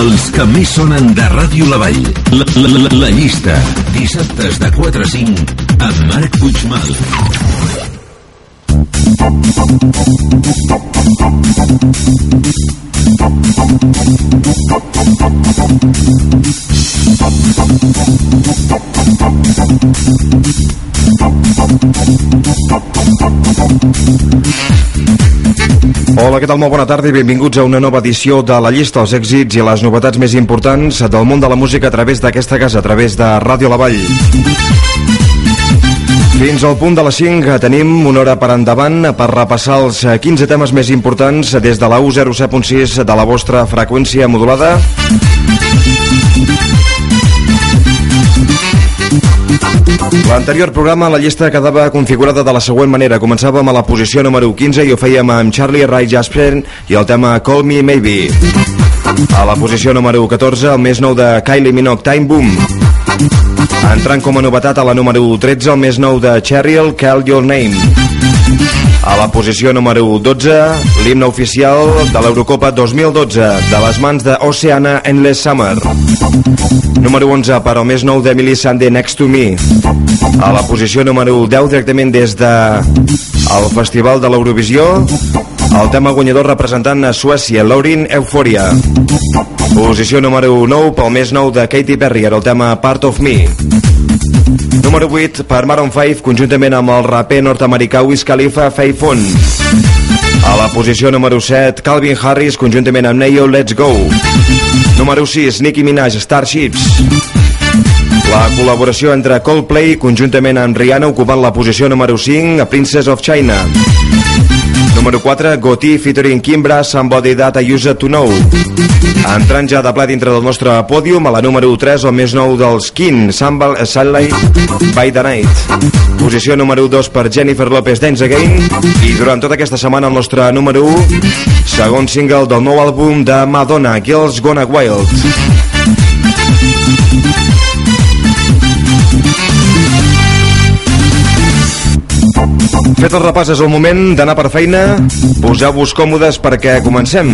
Els que més sonen de Ràdio La Vall. La, la, la, la llista. Dissabtes de 4 a 5 amb Marc Puigmal. Hola, què tal? Molt bona tarda i benvinguts a una nova edició de la llista dels èxits i les novetats més importants del món de la música a través d'aquesta casa, a través de Ràdio La Vall. Fins al punt de les 5 tenim una hora per endavant per repassar els 15 temes més importants des de la U07.6 de la vostra freqüència modulada. L'anterior programa, la llista quedava configurada de la següent manera. Començàvem a la posició número 15 i ho fèiem amb Charlie Ray Jasper i el tema Call Me Maybe. A la posició número 14, el més nou de Kylie Minogue, Time Boom. Entrant com a novetat a la número 13, el més nou de Cheryl, Call Your Name. A la posició número 12, l'himne oficial de l'Eurocopa 2012, de les mans d'Oceana Endless Summer. Número 11, per al més nou d'Emily Sande, Next to Me. A la posició número 10, directament des de el Festival de l'Eurovisió, el tema guanyador representant a Suècia, Laurin Euphoria. Posició número 9, pel més nou de Katy Perry, era el tema Part of Me. Número 8 per Maroon 5 conjuntament amb el raper nord-americà Wiz Khalifa Faithful. A la posició número 7 Calvin Harris conjuntament amb Neo Let's Go. Número 6 Nicki Minaj Starships. La col·laboració entre Coldplay conjuntament amb Rihanna ocupant la posició número 5 a Princess of China. Número 4, Goti featuring Kimbra, Somebody That I Used To Know. Entrant ja de pla dintre del nostre pòdium, a la número 3, el més nou dels Kin, Sunlight by the Night. Posició número 2 per Jennifer Lopez, Dance Again. I durant tota aquesta setmana el nostre número 1, segon single del nou àlbum de Madonna, Girls Gonna Wild. Fet el repàs, és el moment d'anar per feina. Poseu-vos còmodes perquè comencem.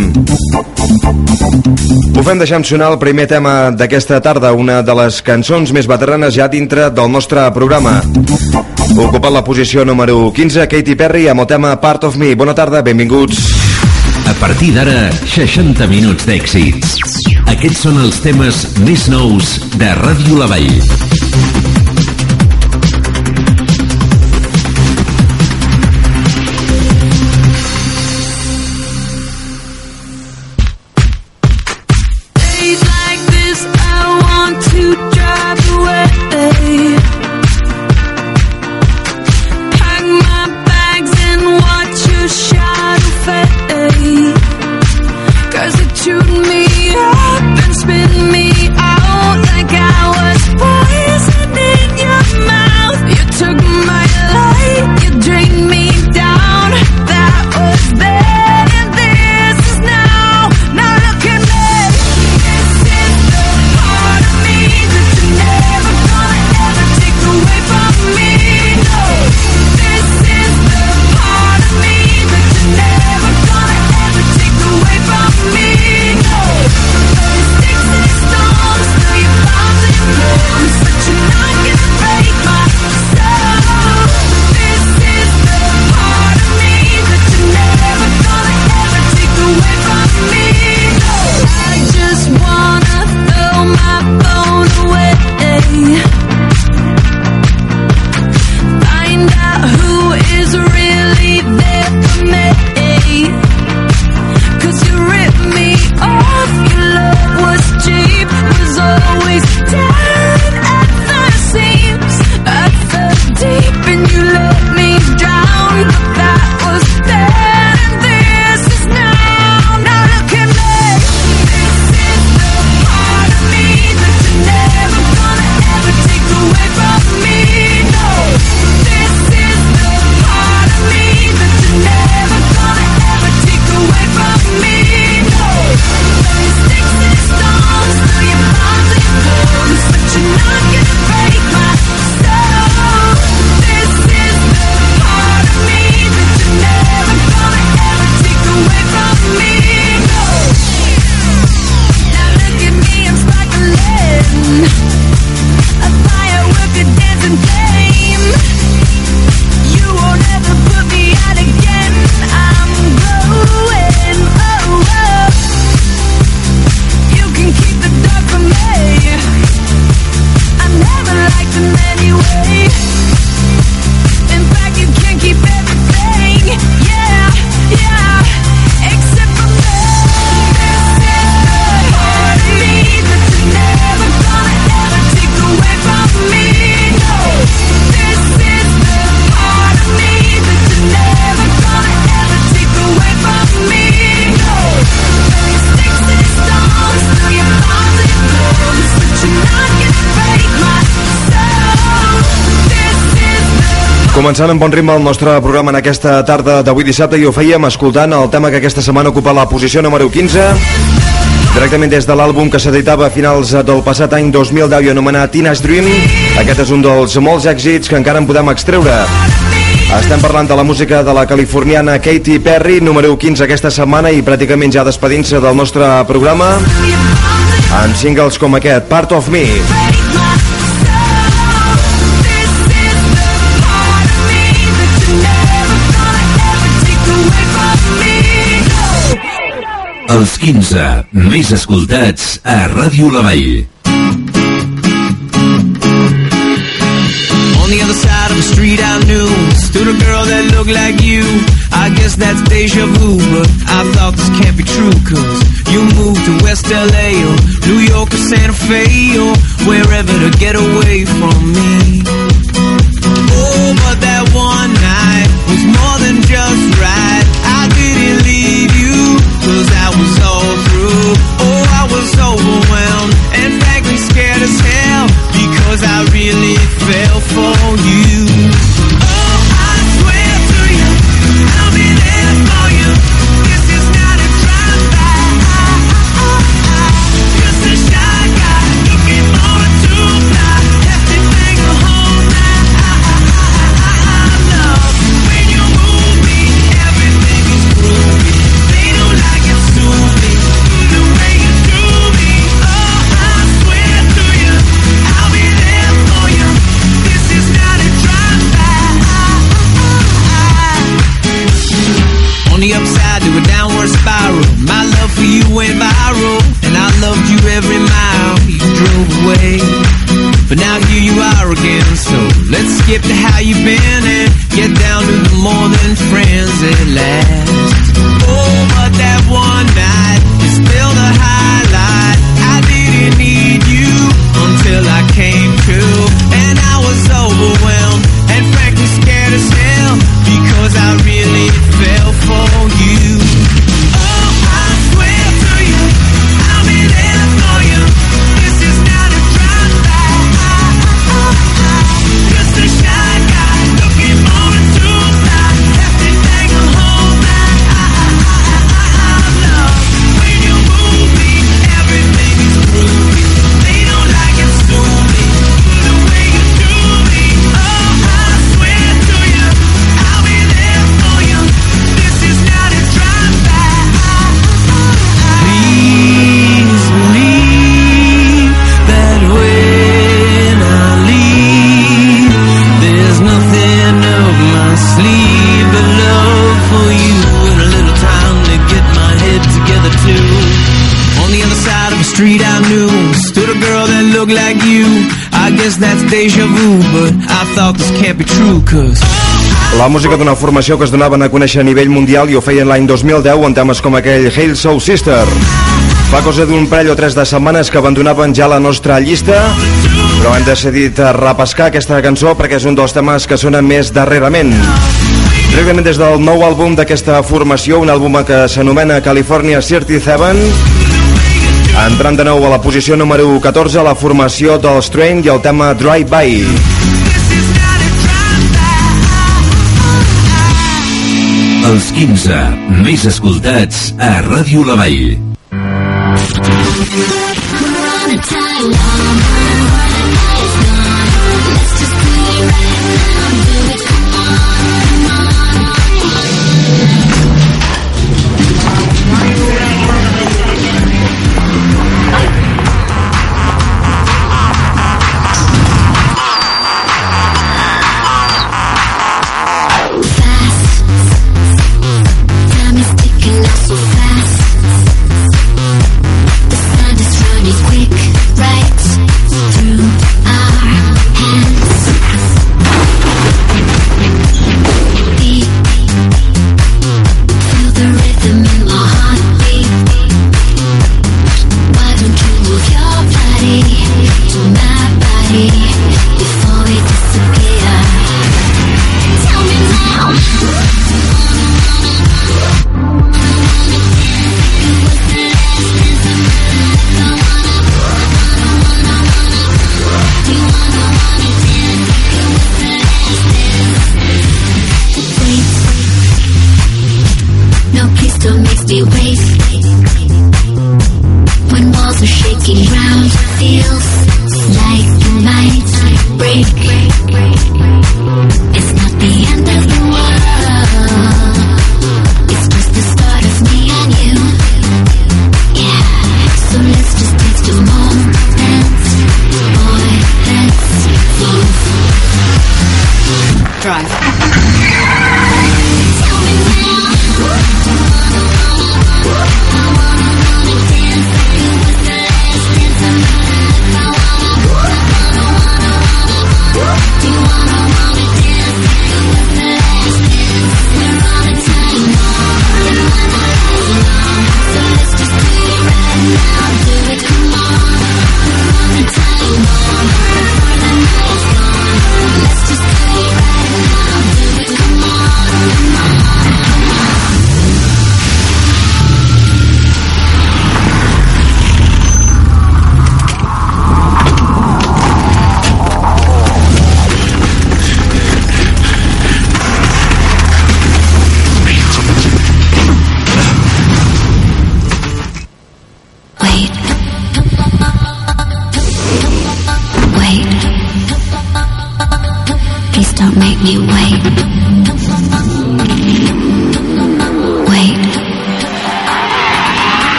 Ho fem deixant sonar el primer tema d'aquesta tarda, una de les cançons més veteranes ja dintre del nostre programa. Ocupant la posició número 15, Katy Perry amb el tema Part of Me. Bona tarda, benvinguts. A partir d'ara, 60 minuts d'èxits. Aquests són els temes més nous de Ràdio La Vall. Començant amb bon ritme el nostre programa en aquesta tarda d'avui dissabte i ho fèiem escoltant el tema que aquesta setmana ocupa la posició número 15 directament des de l'àlbum que s'editava a finals del passat any 2010 i anomenat Teenage Dream aquest és un dels molts èxits que encara en podem extreure estem parlant de la música de la californiana Katy Perry, número 15 aquesta setmana i pràcticament ja despedint-se del nostre programa en singles com aquest, Part of Me. Els 15 més escoltats a Ràdio La Vall. On the other side of the street I knew Stood a girl that looked like you I guess that's deja vu But I thought this can't be true Cause you moved to West LA Or New York or Santa Fe Or wherever to get away from me Oh, but that overwhelmed And frankly scared as hell Because I really fell for you looked like you I guess that's deja vu But I thought this can't be true Cause La música d'una formació que es donaven a conèixer a nivell mundial i ho feien l'any 2010 en temes com aquell Hail Soul Sister. Fa cosa d'un parell o tres de setmanes que abandonaven ja la nostra llista, però hem decidit repescar aquesta cançó perquè és un dels temes que sona més darrerament. Directament des del nou àlbum d'aquesta formació, un àlbum que s'anomena California 37, entrant de nou a la posició número 14 la formació dels Train i el tema Drive By. Els 15 més escoltats a Ràdio La Vall.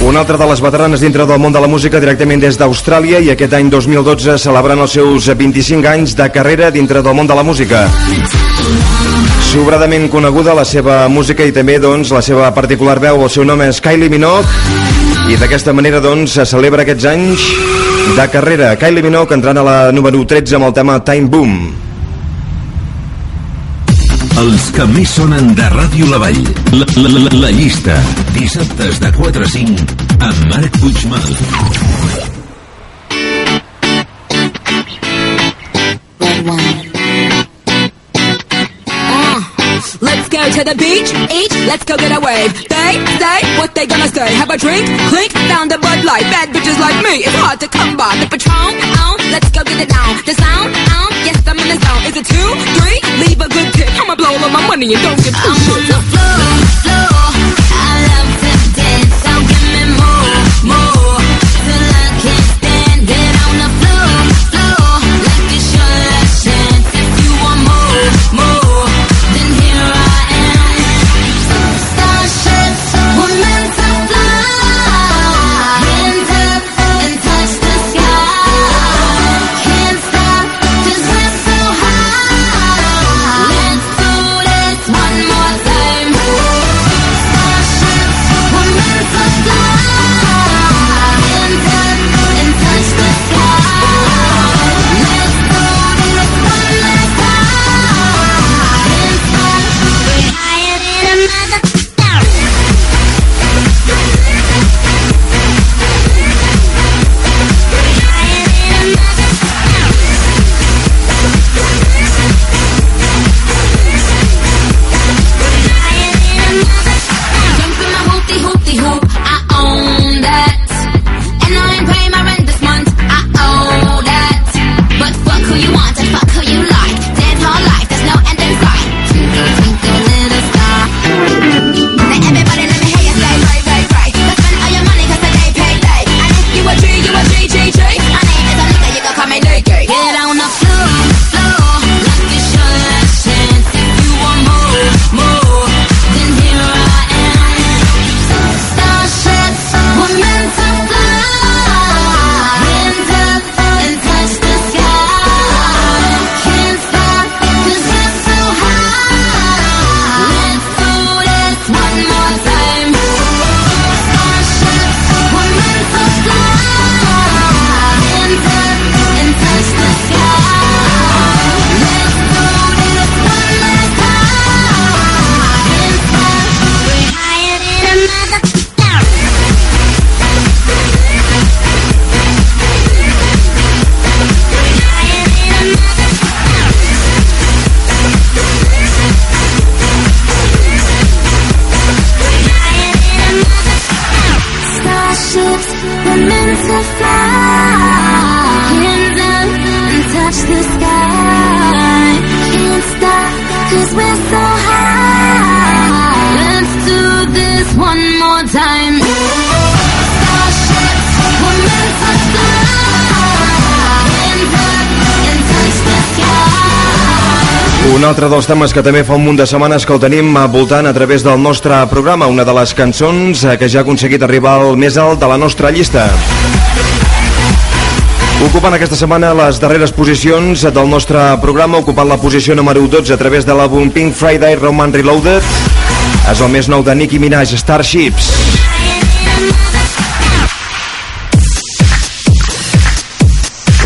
Una altra de les veteranes dintre del món de la música directament des d'Austràlia i aquest any 2012 celebrant els seus 25 anys de carrera dintre del món de la música. Sobradament coneguda la seva música i també doncs, la seva particular veu, el seu nom és Kylie Minogue i d'aquesta manera doncs, se celebra aquests anys de carrera. Kylie Minogue entrant a la número 13 amb el tema Time Boom. Els que més sonen de Ràdio La Vall. La, la, la, la llista. Dissabtes de 4 a 5 amb Marc Puigmal. To the beach, each, let's go get a wave. They say what they gonna say. Have a drink, clink, found a Bud Light. Bad bitches like me, it's hard to come by. The Patron, on, let's go get it down. The sound, on, yes, I'm in the zone. Is it two, three? Leave a good tip. I'ma blow all my money and don't give two I'm on the floor, floor. To fly. Hands up and touch the sky. Can't stop, cause we're so high. Let's do this one more time. Un altre dels temes que també fa un munt de setmanes que el tenim voltant a través del nostre programa, una de les cançons eh, que ja ha aconseguit arribar al més alt de la nostra llista. Ocupant aquesta setmana les darreres posicions del nostre programa, ocupant la posició número 12 a través de l'àlbum Pink Friday Roman Reloaded, és el més nou de Nicki Minaj, Starships.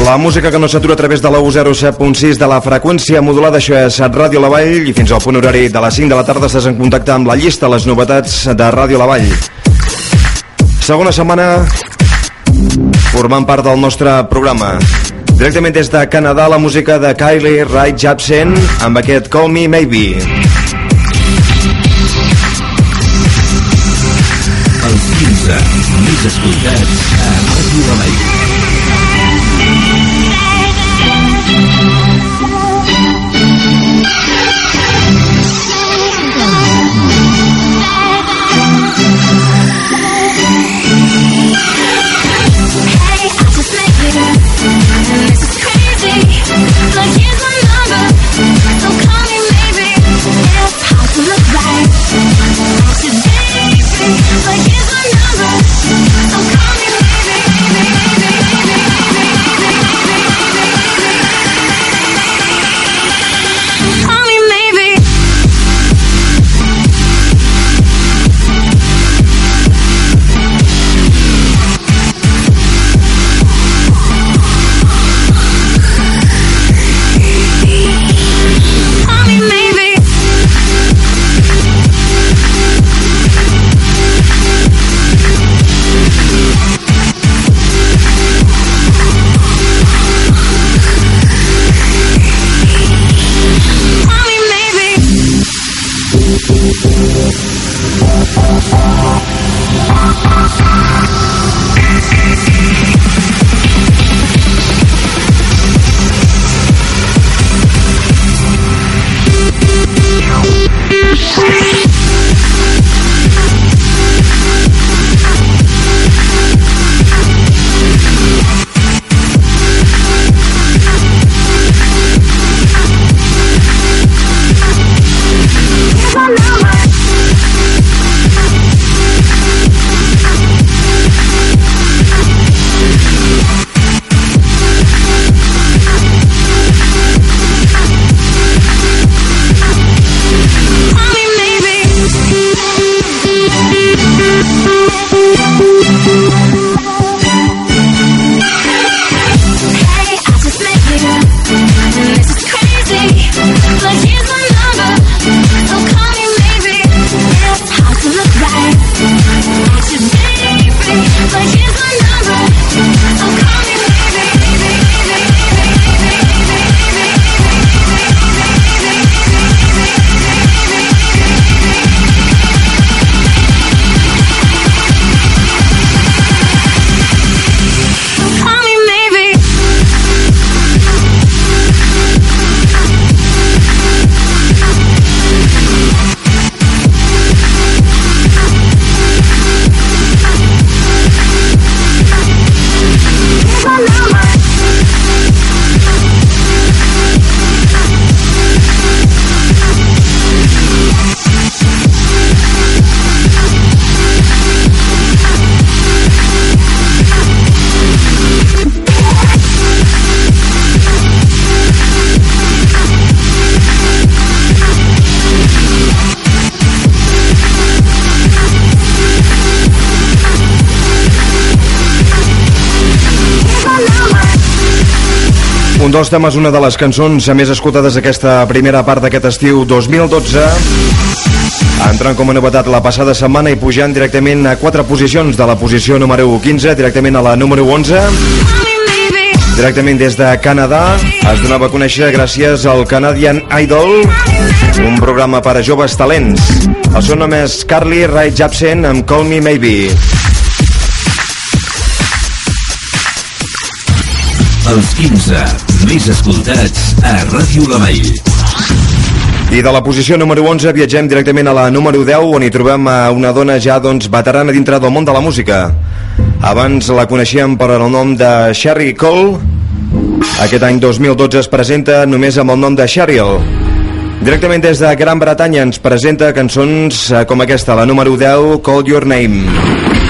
La música que no s'atura a través de la U07.6 de la freqüència modulada, això és Ràdio La Vall, i fins al punt horari de les 5 de la tarda estàs en contacte amb la llista, les novetats de Ràdio La Vall. Segona setmana formant part del nostre programa. Directament des de Canadà, la música de Kylie Rae Jepsen amb aquest Call Me Maybe. Els 15 més escoltats a Ràdio La Vall. Dels temes, una de les cançons més escoltades d'aquesta primera part d'aquest estiu 2012 entrant com a novetat la passada setmana i pujant directament a quatre posicions de la posició número 15 directament a la número 11 Call me maybe. directament des de Canadà es donava a conèixer gràcies al Canadian Idol un programa per a joves talents. El seu nom és Carly Rae Jepsen amb Call Me Maybe. Els 15 més escoltats a Ràdio La Vall. I de la posició número 11 viatgem directament a la número 10 on hi trobem una dona ja doncs veterana dintre del món de la música. Abans la coneixíem per el nom de Sherry Cole. Aquest any 2012 es presenta només amb el nom de Cheryl. Directament des de Gran Bretanya ens presenta cançons eh, com aquesta, la número 10, Call Your Name.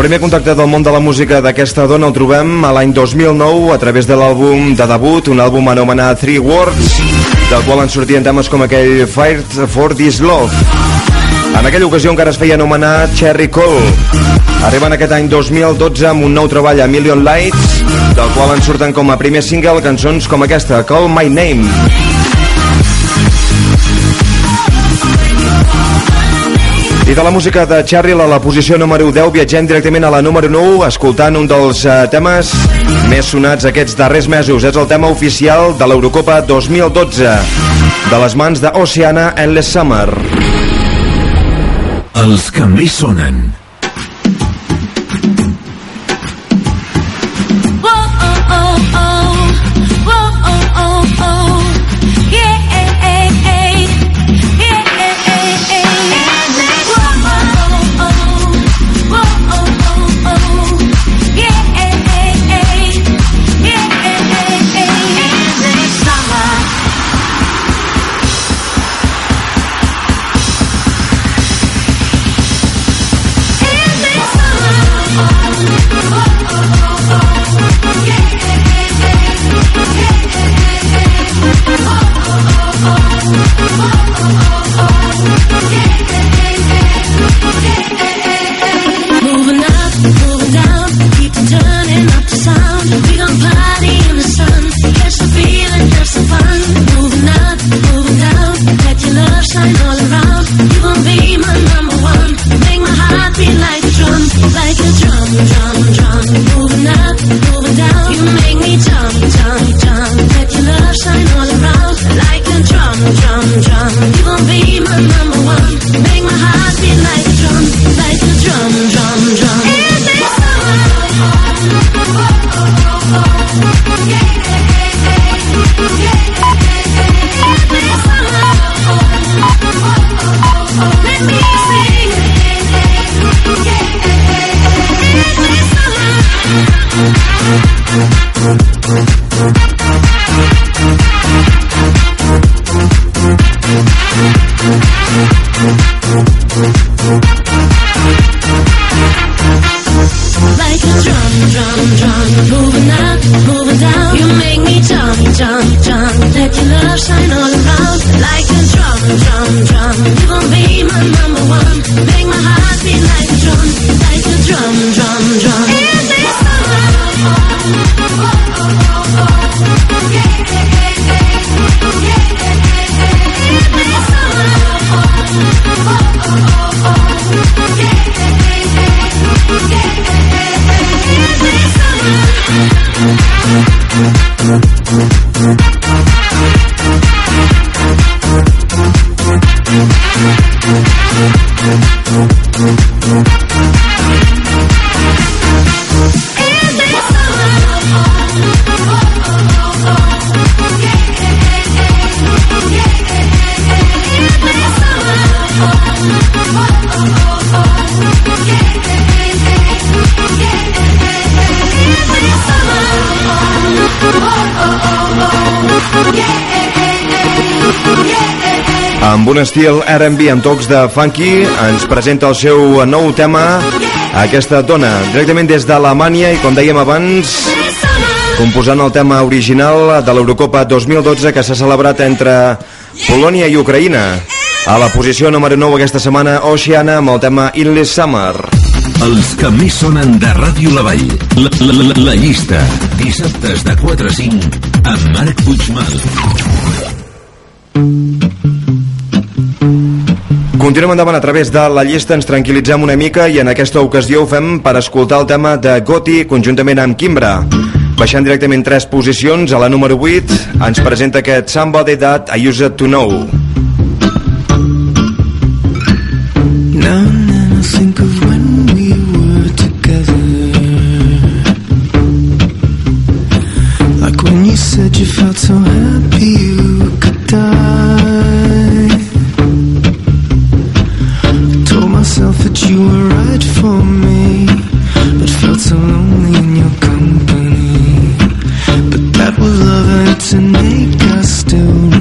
Primer contacte del món de la música d'aquesta dona el trobem a l'any 2009 a través de l'àlbum de debut, un àlbum anomenat Three Words, del qual en sortien temes com aquell Fight for This Love. En aquella ocasió encara es feia anomenar Cherry Cole. Arriben aquest any 2012 amb un nou treball a Million Lights, del qual en surten com a primer single cançons com aquesta, Call My Name. I de la música de Cheryl a la posició número 10 viatgem directament a la número 9 escoltant un dels eh, temes més sonats aquests darrers mesos. És el tema oficial de l'Eurocopa 2012 de les mans d'Oceana Endless Summer. Els més sonen. Make my Un estil R&B amb tocs de funky, ens presenta el seu nou tema, aquesta dona, directament des d'Alemanya i com dèiem abans, composant el tema original de l'Eurocopa 2012 que s'ha celebrat entre Polònia i Ucraïna. A la posició número 9 aquesta setmana, Oceana amb el tema Endless Summer. Els que més sonen de Ràdio La Vall. La, la, la, la llista. Dissabtes de 4 a 5 amb Marc Puigmal. Continuem endavant a través de la llista, ens tranquil·litzem una mica i en aquesta ocasió ho fem per escoltar el tema de Goti conjuntament amb Kimbra. Baixant directament tres posicions, a la número 8 ens presenta aquest Somebody That I Used To Know. Now I when we were together. Like when you said you felt so happy you could die. You were right for me, but felt so lonely in your company. But that was love it's innate, I still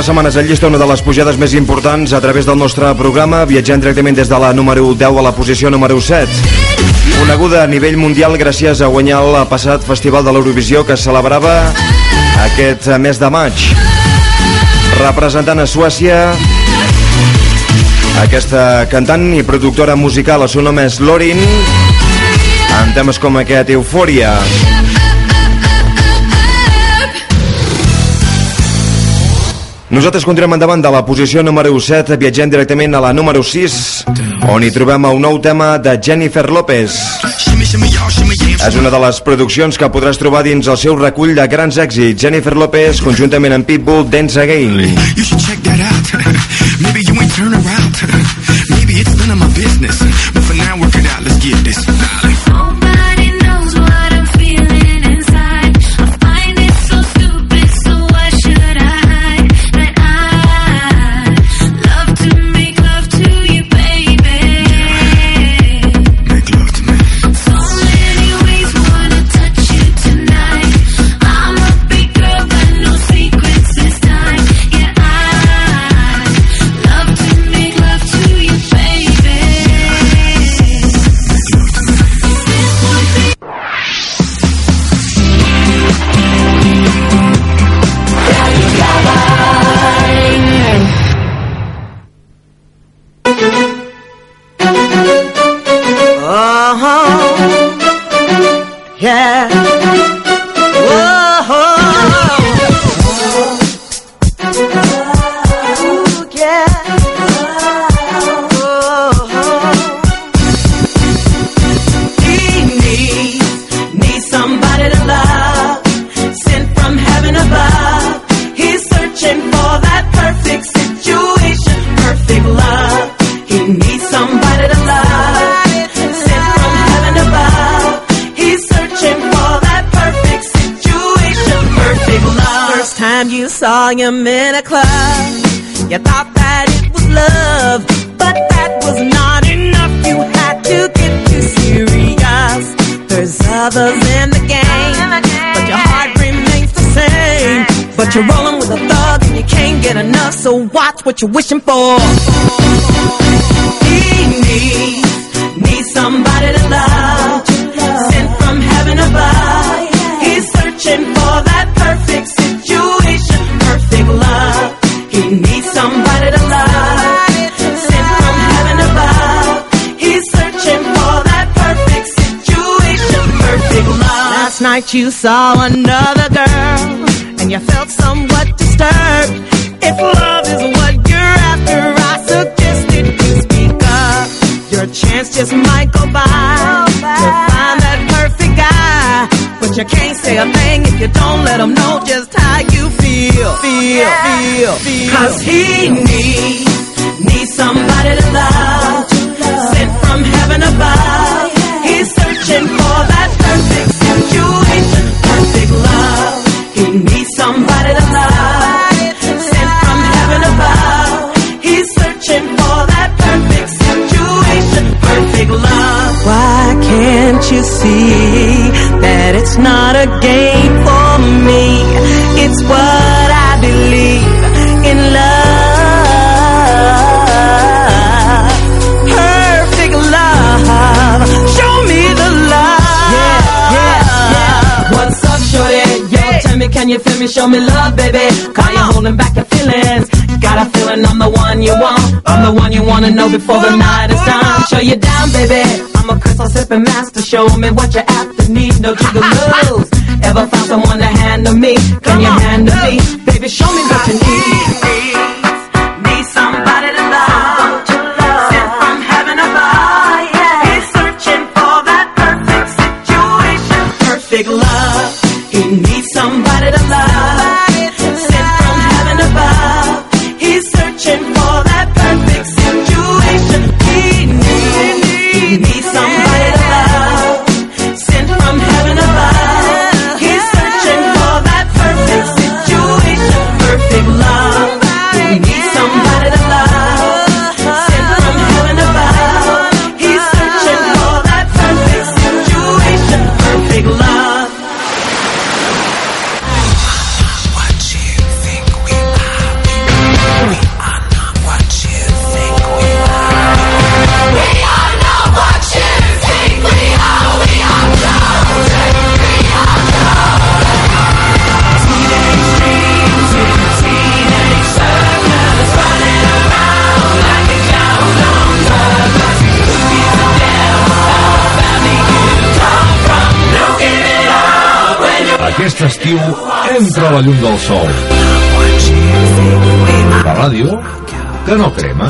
Quatre setmanes en llista, una de les pujades més importants a través del nostre programa, viatjant directament des de la número 10 a la posició número 7. Coneguda a nivell mundial gràcies a guanyar el passat Festival de l'Eurovisió que es celebrava aquest mes de maig. Representant a Suècia, aquesta cantant i productora musical, el seu nom és Lorin, amb temes com aquest Eufòria. Nosaltres continuem endavant de la posició número 7, viatjant directament a la número 6, on hi trobem un nou tema de Jennifer López. És una de les produccions que podràs trobar dins el seu recull de grans èxits. Jennifer López, conjuntament amb Pitbull, Dance Again. You should check that out. Maybe you ain't turn around. Maybe it's none of my business. But for now, work it out. Let's get this. Time you saw him in a club, you thought that it was love, but that was not enough. You had to get too serious. There's others in the game, but your heart remains. the same. But you're rolling with a thug and you can't get enough, so watch what you're wishing for. He needs, needs somebody to love, night you saw another girl, and you felt somewhat disturbed. If love is what you're after, I suggest that you speak up. Your chance just might go by to find that perfect guy. But you can't say a thing if you don't let him know just how you feel. Feel, feel, feel. Cause he needs, needs somebody to love. Sent from heaven above. Perfect love. Why can't you see that it's not a game for me? It's what I believe in love. Perfect love. Show me the love. Yeah, yeah, yeah. What's up, shorty? Yo, tell me, can you feel me? Show me love, baby. Are you holding back your feelings? Got a feeling I'm the one you want. I'm the one you wanna know before the night is done. Show you down, baby. I'm a crystal sipping master. Show me what you after need. No jiggalos. Ever found someone to handle me? Can you handle me? Baby, show me what you. Need Aquest estiu entra la llum del sol. La ràdio que no crema.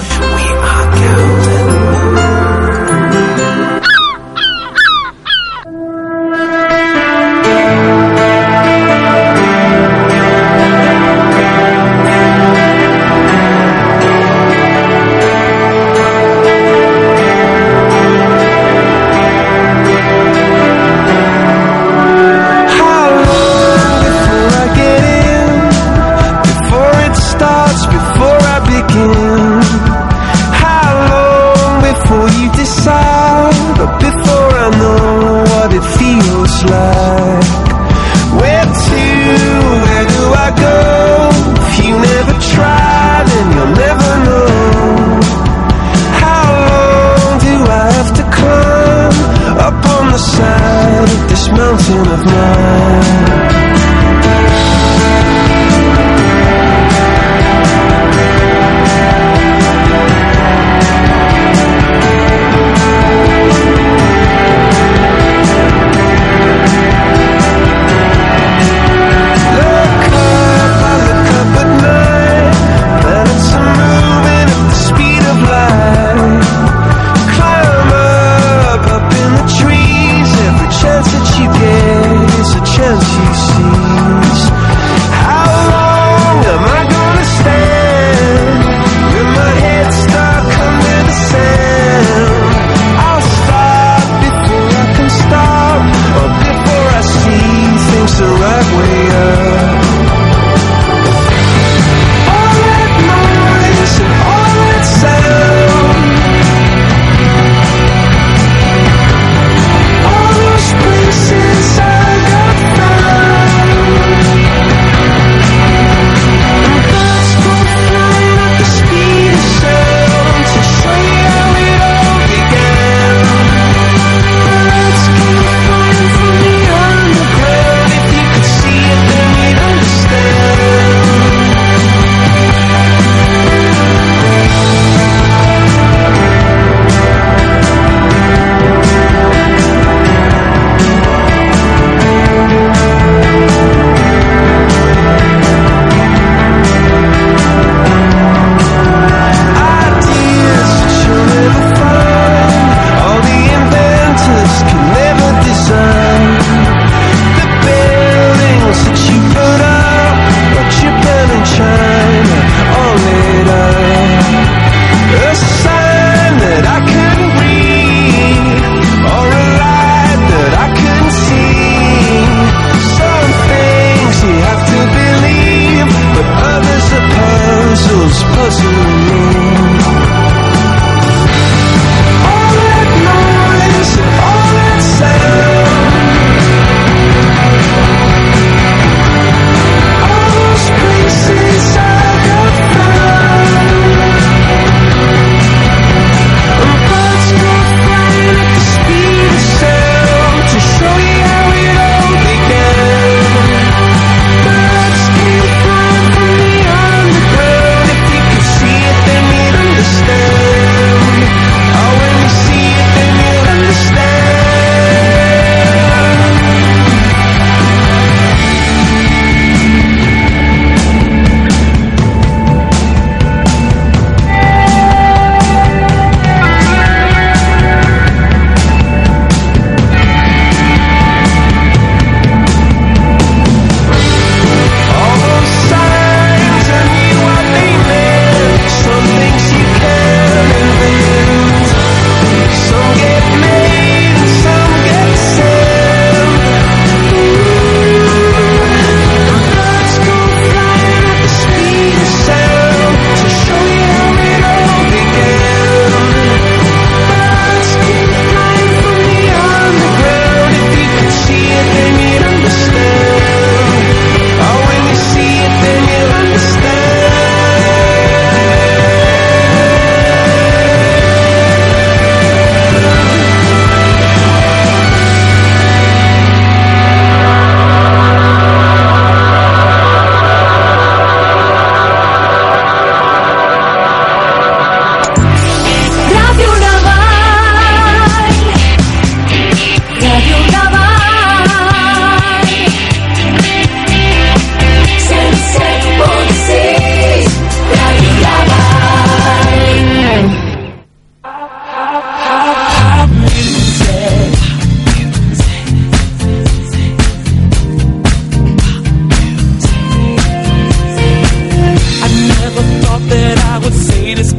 I would say this,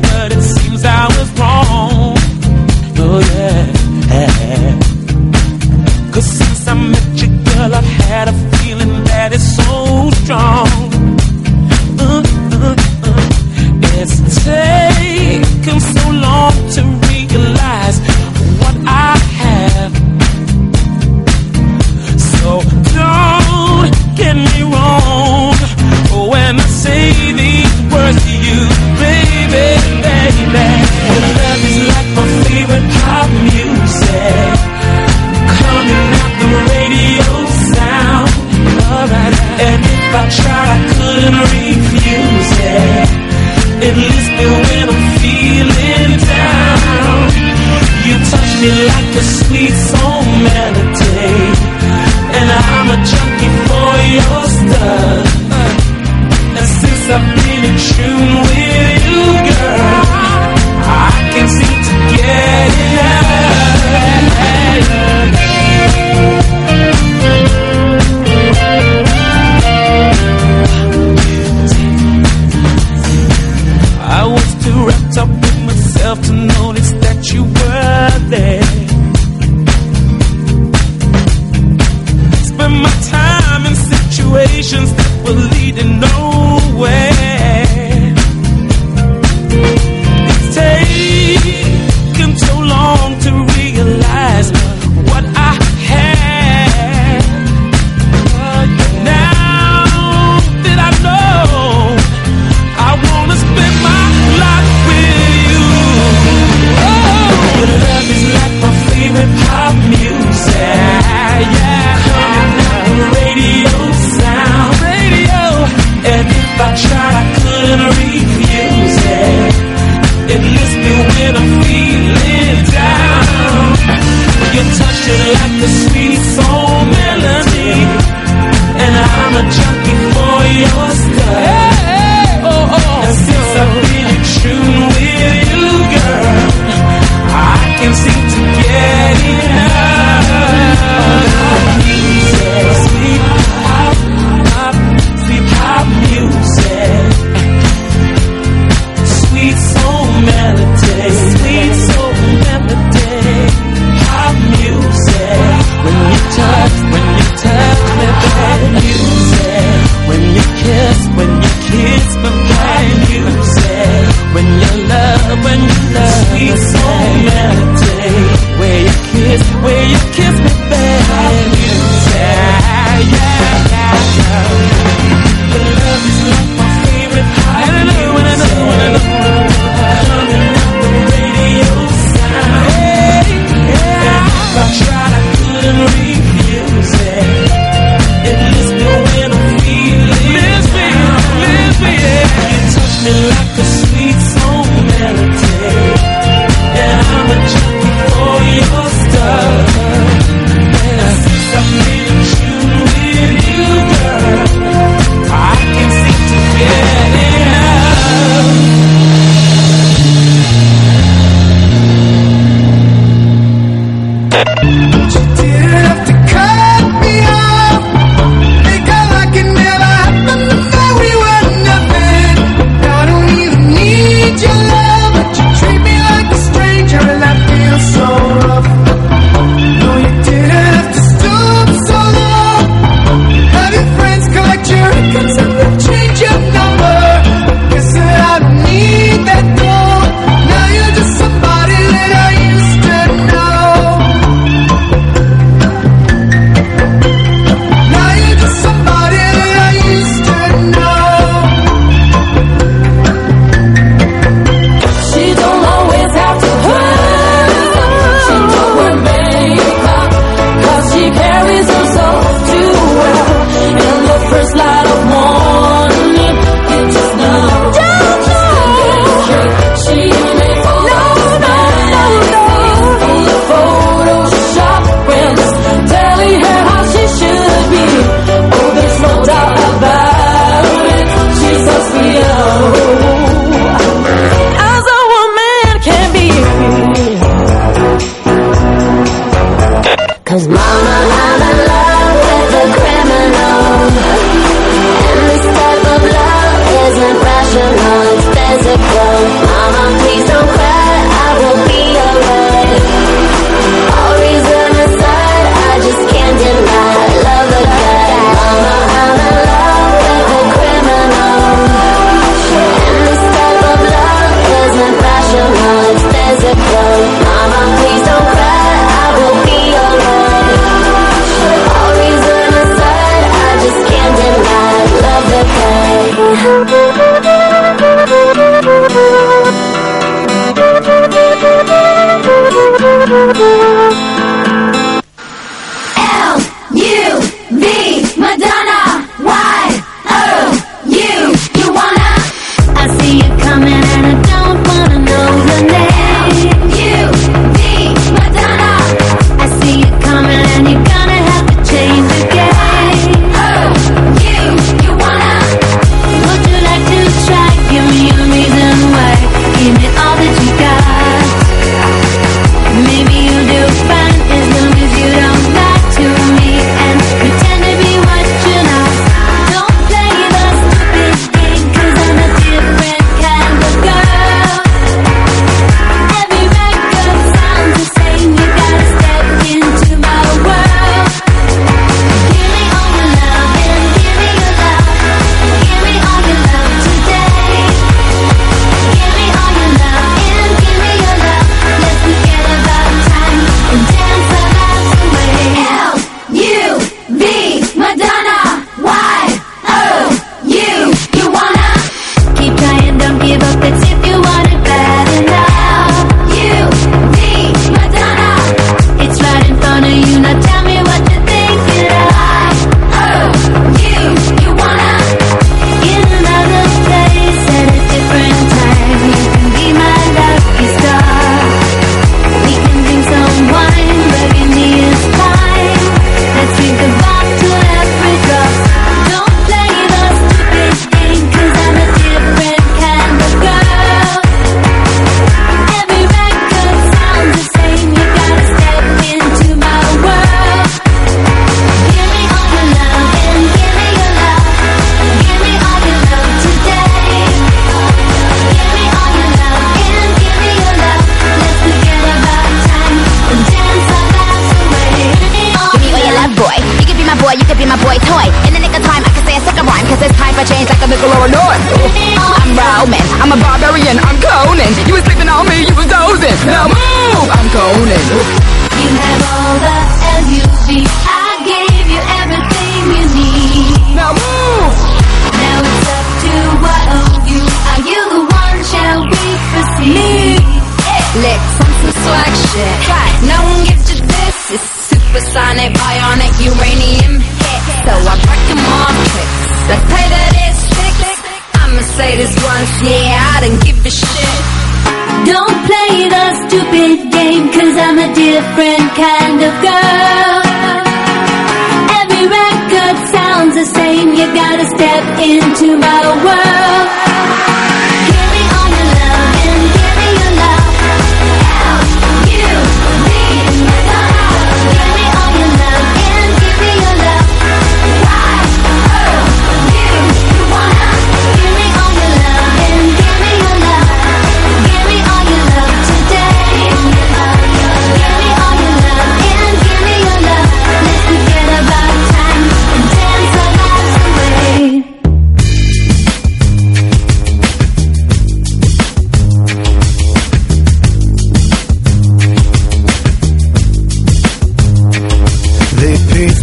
Thank you.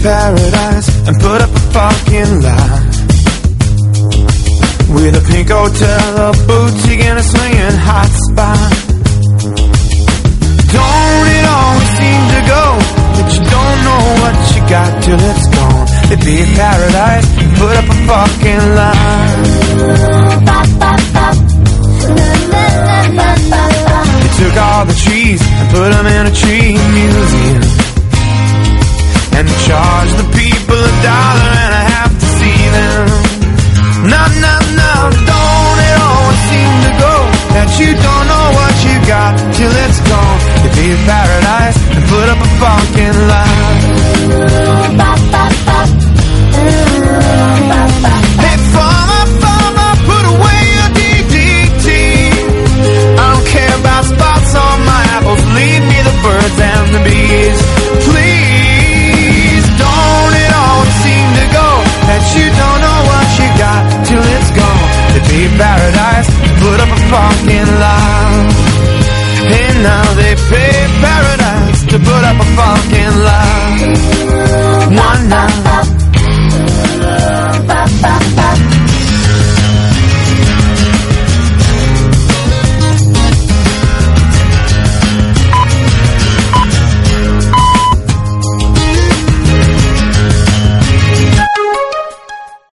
paradise and put up a fucking lie. With a pink hotel, a boutique and a swinging hot spot. Don't it always seem to go That you don't know what you got till it's gone. It'd be a paradise, put up a fucking lie.